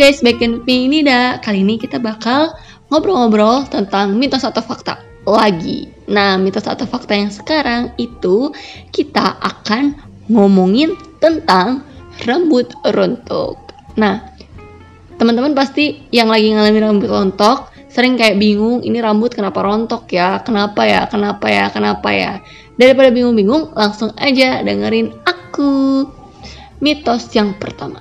guys, back in Nida. Kali ini kita bakal ngobrol-ngobrol tentang mitos atau fakta lagi. Nah, mitos atau fakta yang sekarang itu kita akan ngomongin tentang rambut rontok. Nah, teman-teman pasti yang lagi ngalamin rambut rontok sering kayak bingung ini rambut kenapa rontok ya, kenapa ya, kenapa ya, kenapa ya. Daripada bingung-bingung, langsung aja dengerin aku. Mitos yang pertama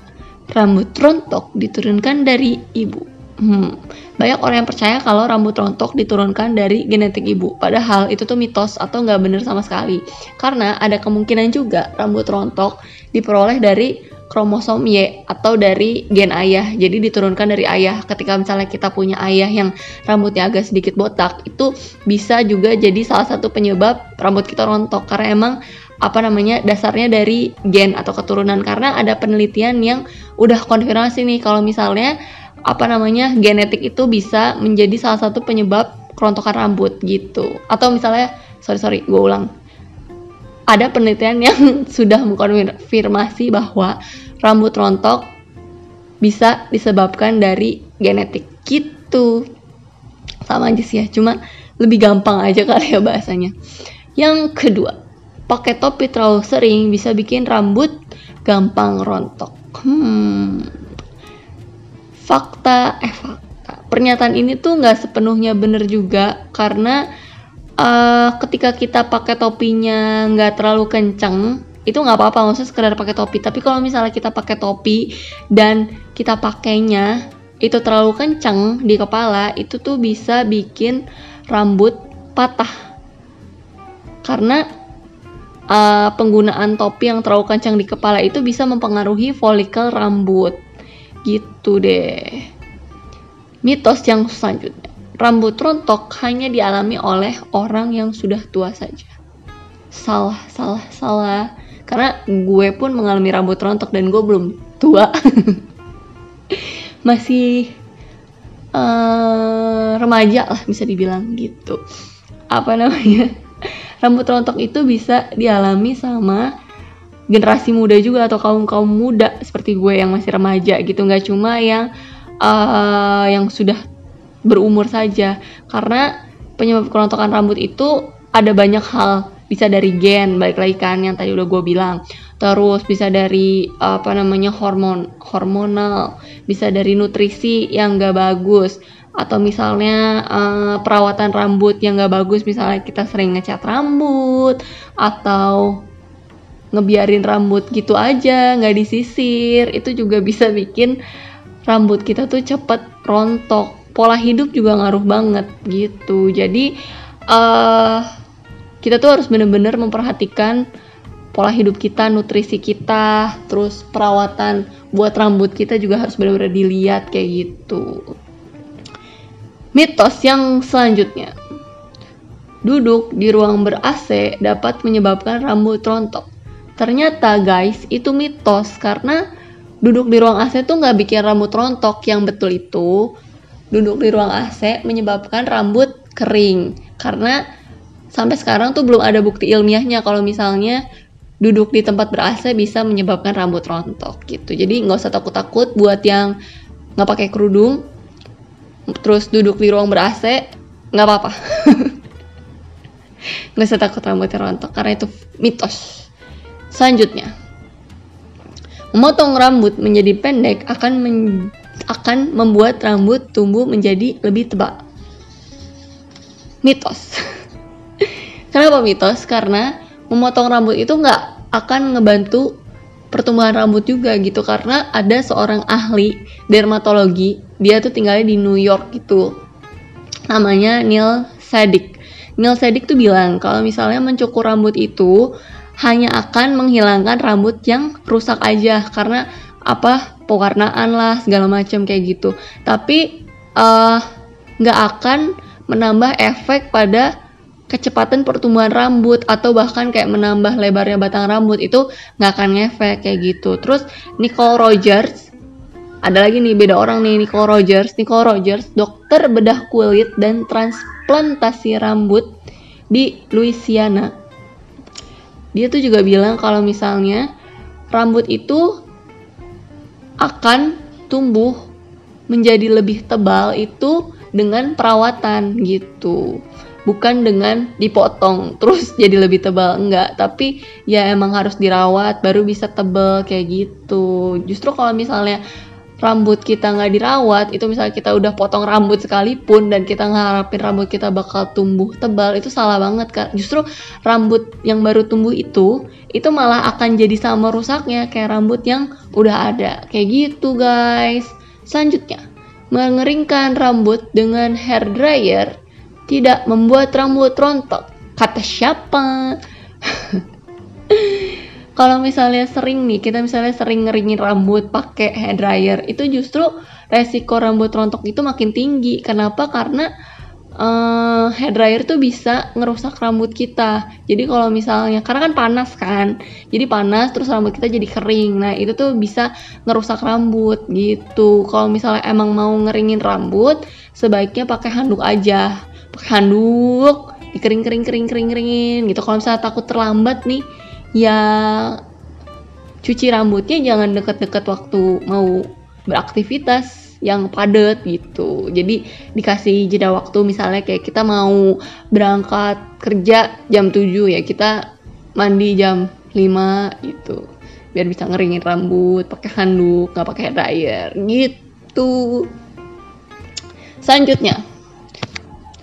rambut rontok diturunkan dari ibu. Hmm, banyak orang yang percaya kalau rambut rontok diturunkan dari genetik ibu. Padahal itu tuh mitos atau nggak bener sama sekali. Karena ada kemungkinan juga rambut rontok diperoleh dari kromosom Y atau dari gen ayah. Jadi diturunkan dari ayah. Ketika misalnya kita punya ayah yang rambutnya agak sedikit botak, itu bisa juga jadi salah satu penyebab rambut kita rontok. Karena emang apa namanya dasarnya dari gen atau keturunan. Karena ada penelitian yang udah konfirmasi nih kalau misalnya apa namanya genetik itu bisa menjadi salah satu penyebab kerontokan rambut gitu. Atau misalnya sorry sorry gue ulang. Ada penelitian yang sudah mengkonfirmasi bahwa rambut rontok bisa disebabkan dari genetik gitu. Sama aja sih ya cuma lebih gampang aja kali ya bahasanya. Yang kedua pakai topi terlalu sering bisa bikin rambut gampang rontok. Hmm. Fakta, eh fakta. Pernyataan ini tuh nggak sepenuhnya bener juga karena uh, ketika kita pakai topinya nggak terlalu kenceng itu nggak apa-apa maksudnya sekedar pakai topi tapi kalau misalnya kita pakai topi dan kita pakainya itu terlalu kenceng di kepala itu tuh bisa bikin rambut patah karena uh, penggunaan topi yang terlalu kencang di kepala itu bisa mempengaruhi folikel rambut. Gitu deh. Mitos yang selanjutnya. Rambut rontok hanya dialami oleh orang yang sudah tua saja. Salah, salah, salah. Karena gue pun mengalami rambut rontok dan gue belum tua. Masih uh, remaja lah bisa dibilang gitu. Apa namanya? Rambut rontok itu bisa dialami sama generasi muda juga atau kaum kaum muda seperti gue yang masih remaja gitu. Nggak cuma yang uh, yang sudah berumur saja. Karena penyebab kerontokan rambut itu ada banyak hal. Bisa dari gen balik lagi kan yang tadi udah gue bilang. Terus bisa dari apa namanya hormon hormonal. Bisa dari nutrisi yang gak bagus atau misalnya uh, perawatan rambut yang gak bagus misalnya kita sering ngecat rambut atau ngebiarin rambut gitu aja nggak disisir itu juga bisa bikin rambut kita tuh cepet rontok. Pola hidup juga ngaruh banget gitu. Jadi uh, kita tuh harus bener-bener memperhatikan pola hidup kita nutrisi kita terus perawatan buat rambut kita juga harus benar-benar dilihat kayak gitu Mitos yang selanjutnya. Duduk di ruang ber-AC dapat menyebabkan rambut rontok. Ternyata guys, itu mitos karena duduk di ruang AC tuh nggak bikin rambut rontok. Yang betul itu, duduk di ruang AC menyebabkan rambut kering. Karena sampai sekarang tuh belum ada bukti ilmiahnya kalau misalnya duduk di tempat ber-AC bisa menyebabkan rambut rontok gitu. Jadi nggak usah takut-takut buat yang nggak pakai kerudung terus duduk di ruang ber AC nggak apa-apa. Nggak usah takut rambutnya rontok karena itu mitos. Selanjutnya memotong rambut menjadi pendek akan men akan membuat rambut tumbuh menjadi lebih tebal. Mitos. Kenapa mitos? Karena memotong rambut itu nggak akan ngebantu pertumbuhan rambut juga gitu karena ada seorang ahli dermatologi dia tuh tinggalnya di New York gitu. Namanya Neil Sadik Neil Sadik tuh bilang kalau misalnya mencukur rambut itu hanya akan menghilangkan rambut yang rusak aja karena apa pewarnaan lah segala macam kayak gitu. Tapi eh, nggak uh, akan menambah efek pada kecepatan pertumbuhan rambut atau bahkan kayak menambah lebarnya batang rambut itu nggak akan ngefek kayak gitu. Terus Nicole Rogers ada lagi nih beda orang nih Nicole Rogers. Nicole Rogers dokter bedah kulit dan transplantasi rambut di Louisiana. Dia tuh juga bilang kalau misalnya rambut itu akan tumbuh menjadi lebih tebal itu dengan perawatan gitu bukan dengan dipotong terus jadi lebih tebal enggak tapi ya emang harus dirawat baru bisa tebal kayak gitu justru kalau misalnya rambut kita nggak dirawat itu misalnya kita udah potong rambut sekalipun dan kita ngarapin rambut kita bakal tumbuh tebal itu salah banget kan justru rambut yang baru tumbuh itu itu malah akan jadi sama rusaknya kayak rambut yang udah ada. Kayak gitu guys. Selanjutnya mengeringkan rambut dengan hair dryer tidak membuat rambut rontok. Kata siapa kalau misalnya sering nih kita misalnya sering ngeringin rambut pakai hair dryer itu justru resiko rambut rontok itu makin tinggi. Kenapa? Karena uh, hair dryer tuh bisa ngerusak rambut kita. Jadi kalau misalnya karena kan panas kan? Jadi panas terus rambut kita jadi kering. Nah itu tuh bisa ngerusak rambut gitu. Kalau misalnya emang mau ngeringin rambut sebaiknya pakai handuk aja. Pakai handuk dikering kering kering kering keringin gitu. Kalau misalnya takut terlambat nih ya cuci rambutnya jangan deket-deket waktu mau beraktivitas yang padat gitu. Jadi dikasih jeda waktu misalnya kayak kita mau berangkat kerja jam 7 ya kita mandi jam 5 gitu. Biar bisa ngeringin rambut pakai handuk nggak pakai dryer gitu. Selanjutnya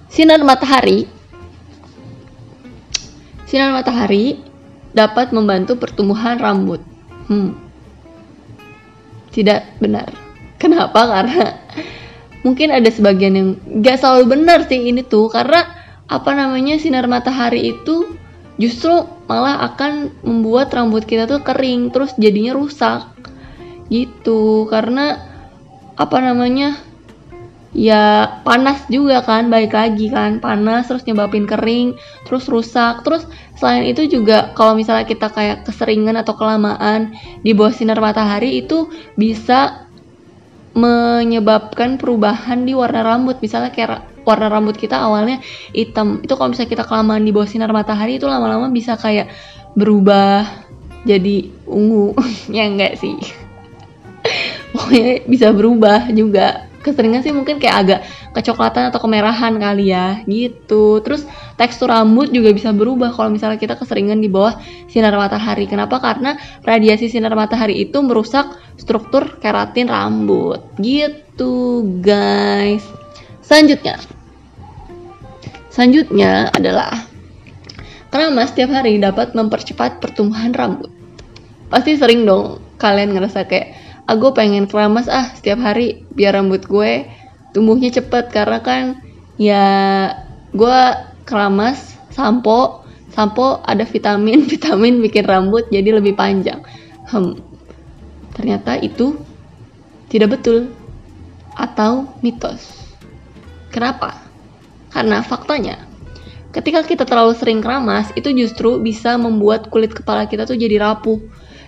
sinar matahari. Sinar matahari dapat membantu pertumbuhan rambut. Hmm. Tidak benar. Kenapa? Karena mungkin ada sebagian yang gak selalu benar sih ini tuh karena apa namanya sinar matahari itu justru malah akan membuat rambut kita tuh kering terus jadinya rusak gitu karena apa namanya ya panas juga kan balik lagi kan. Panas terus nyebabin kering terus rusak. Terus selain itu juga kalau misalnya kita kayak keseringan atau kelamaan di bawah sinar matahari itu bisa menyebabkan perubahan di warna rambut. Misalnya kayak warna rambut kita awalnya hitam. Itu kalau misalnya kita kelamaan di bawah sinar matahari itu lama-lama bisa kayak berubah jadi ungu. Ya enggak sih. Pokoknya bisa berubah juga keseringan sih mungkin kayak agak kecoklatan atau kemerahan kali ya gitu. Terus tekstur rambut juga bisa berubah kalau misalnya kita keseringan di bawah sinar matahari. Kenapa? Karena radiasi sinar matahari itu merusak struktur keratin rambut. Gitu guys. Selanjutnya. Selanjutnya adalah keramas setiap hari dapat mempercepat pertumbuhan rambut? Pasti sering dong kalian ngerasa kayak aku pengen keramas ah setiap hari biar rambut gue tumbuhnya cepet. Karena kan ya gue keramas sampo sampo ada vitamin vitamin bikin rambut jadi lebih panjang. Hmm ternyata itu tidak betul atau mitos. Kenapa? Karena faktanya ketika kita terlalu sering keramas itu justru bisa membuat kulit kepala kita tuh jadi rapuh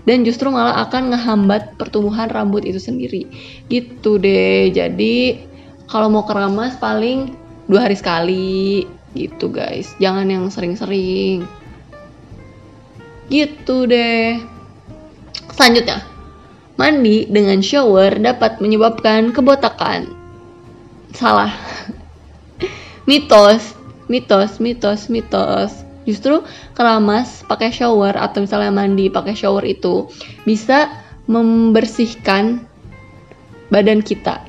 dan justru malah akan ngehambat pertumbuhan rambut itu sendiri. Gitu deh. Jadi kalau mau keramas paling dua hari sekali. Gitu guys. Jangan yang sering-sering. Gitu deh. Selanjutnya. Mandi dengan shower dapat menyebabkan kebotakan. Salah. Mitos. Mitos mitos mitos Justru keramas pakai shower atau misalnya mandi pakai shower itu bisa membersihkan badan kita.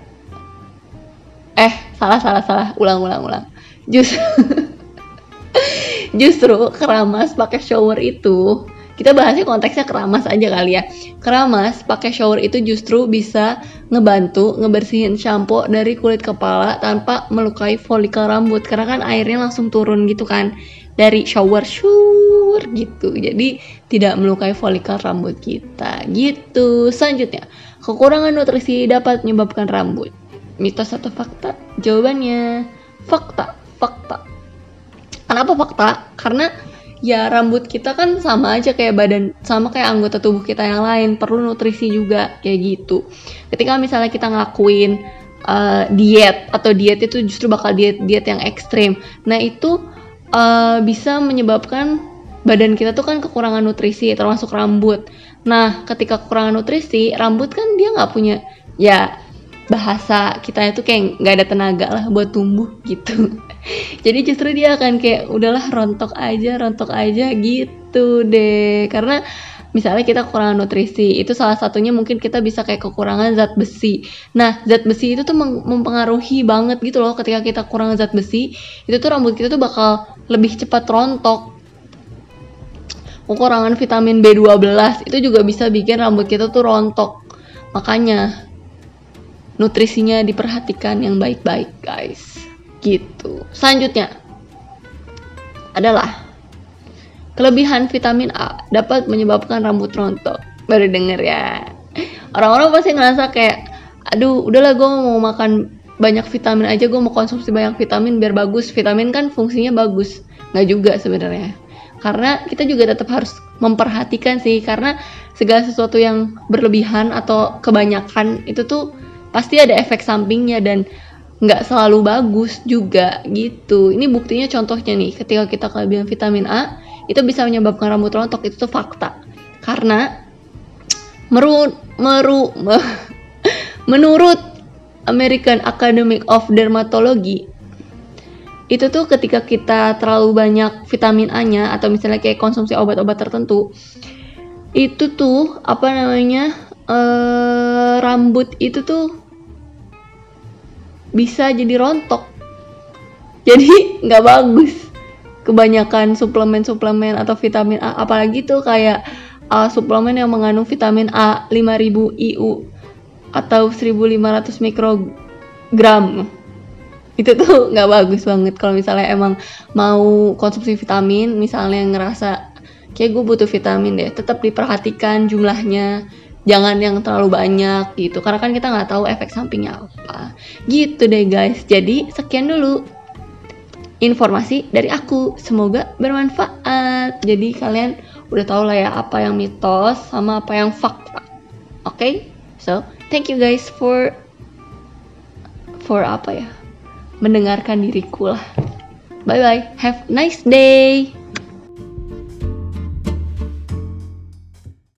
Eh, salah salah salah. Ulang ulang ulang. Justru justru keramas pakai shower itu kita bahasnya konteksnya keramas aja kali ya. Keramas pakai shower itu justru bisa ngebantu ngebersihin shampoo dari kulit kepala tanpa melukai folikel rambut. Karena kan airnya langsung turun gitu kan. Dari shower shower gitu. Jadi tidak melukai folikel rambut kita. Gitu. Selanjutnya kekurangan nutrisi dapat menyebabkan rambut. Mitos atau fakta? Jawabannya fakta. Fakta. Kenapa fakta? Karena ya rambut kita kan sama aja kayak badan sama kayak anggota tubuh kita yang lain perlu nutrisi juga kayak gitu. Ketika misalnya kita ngelakuin uh, diet atau diet itu justru bakal diet diet yang ekstrim. Nah itu uh, bisa menyebabkan badan kita tuh kan kekurangan nutrisi termasuk rambut. Nah ketika kekurangan nutrisi rambut kan dia nggak punya ya bahasa kita itu kayak nggak ada tenaga lah buat tumbuh gitu. Jadi justru dia akan kayak udahlah rontok aja rontok aja gitu deh. Karena misalnya kita kekurangan nutrisi itu salah satunya mungkin kita bisa kayak kekurangan zat besi. Nah zat besi itu tuh mempengaruhi banget gitu loh. Ketika kita kurang zat besi itu tuh rambut kita tuh bakal lebih cepat rontok. Kekurangan vitamin B12 itu juga bisa bikin rambut kita tuh rontok. Makanya nutrisinya diperhatikan yang baik-baik guys. Gitu. Selanjutnya adalah kelebihan vitamin A dapat menyebabkan rambut rontok. Baru denger ya. Orang-orang pasti ngerasa kayak aduh udahlah gue mau makan banyak vitamin aja gue mau konsumsi banyak vitamin biar bagus. Vitamin kan fungsinya bagus nggak juga sebenarnya. Karena kita juga tetap harus memperhatikan sih karena segala sesuatu yang berlebihan atau kebanyakan itu tuh pasti ada efek sampingnya dan nggak selalu bagus juga gitu. Ini buktinya contohnya nih, ketika kita kelebihan vitamin A, itu bisa menyebabkan rambut rontok itu tuh fakta. Karena meru meru menurut American Academy of Dermatology itu tuh ketika kita terlalu banyak vitamin A-nya atau misalnya kayak konsumsi obat-obat tertentu itu tuh apa namanya uh, rambut itu tuh bisa jadi rontok. Jadi nggak bagus. Kebanyakan suplemen-suplemen atau vitamin A apalagi tuh kayak uh, suplemen yang mengandung vitamin A 5000 IU atau 1500 mikrogram. Itu tuh nggak bagus banget. Kalau misalnya emang mau konsumsi vitamin misalnya ngerasa kayak gue butuh vitamin deh tetap diperhatikan jumlahnya jangan yang terlalu banyak gitu karena kan kita nggak tahu efek sampingnya apa. Gitu deh guys. Jadi sekian dulu informasi dari aku. Semoga bermanfaat. Jadi kalian udah tahu lah ya apa yang mitos sama apa yang fakta. Oke? Okay? so thank you guys for for apa ya? Mendengarkan diriku lah. Bye bye have nice day